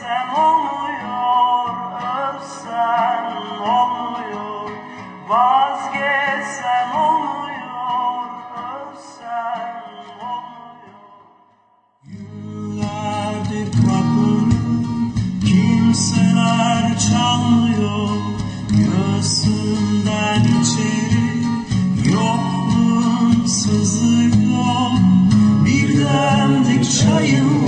Sevsen oluyor, öpsen olmuyor, vazgeçsen olmuyor, öpsen olmuyor. You are kimseler çalmıyor, göğsünden içeri yokluğun sızıyor, birdendik çayın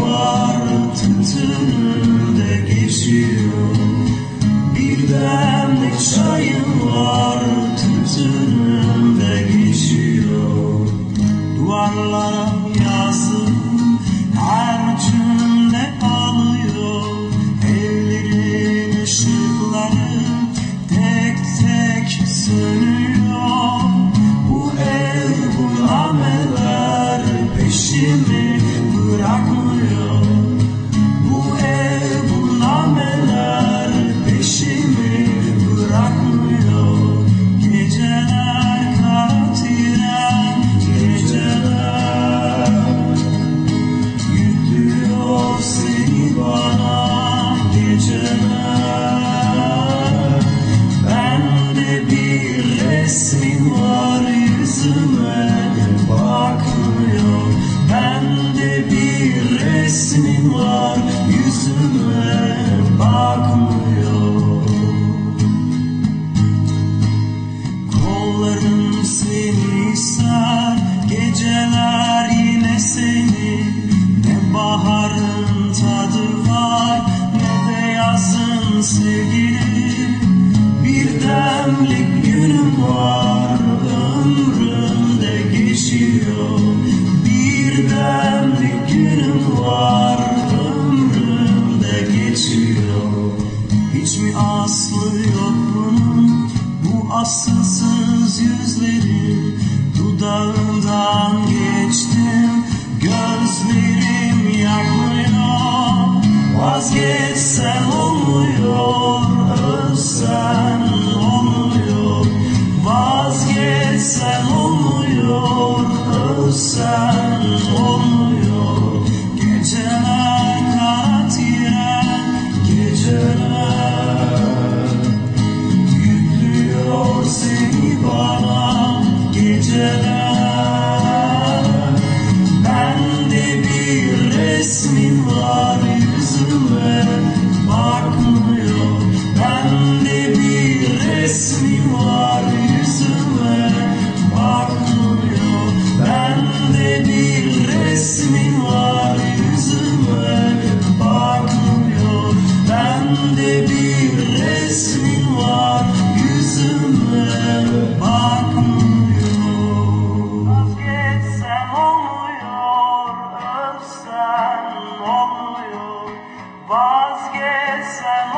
yüzüme bakmıyor. Kollarım seni sar geceler yine seni ne bahar Hiç mi aslı yok bunun? Bu asılsız yüzleri Dudağından geçtim. Gözlerim yanmıyor Vazgeç. inside.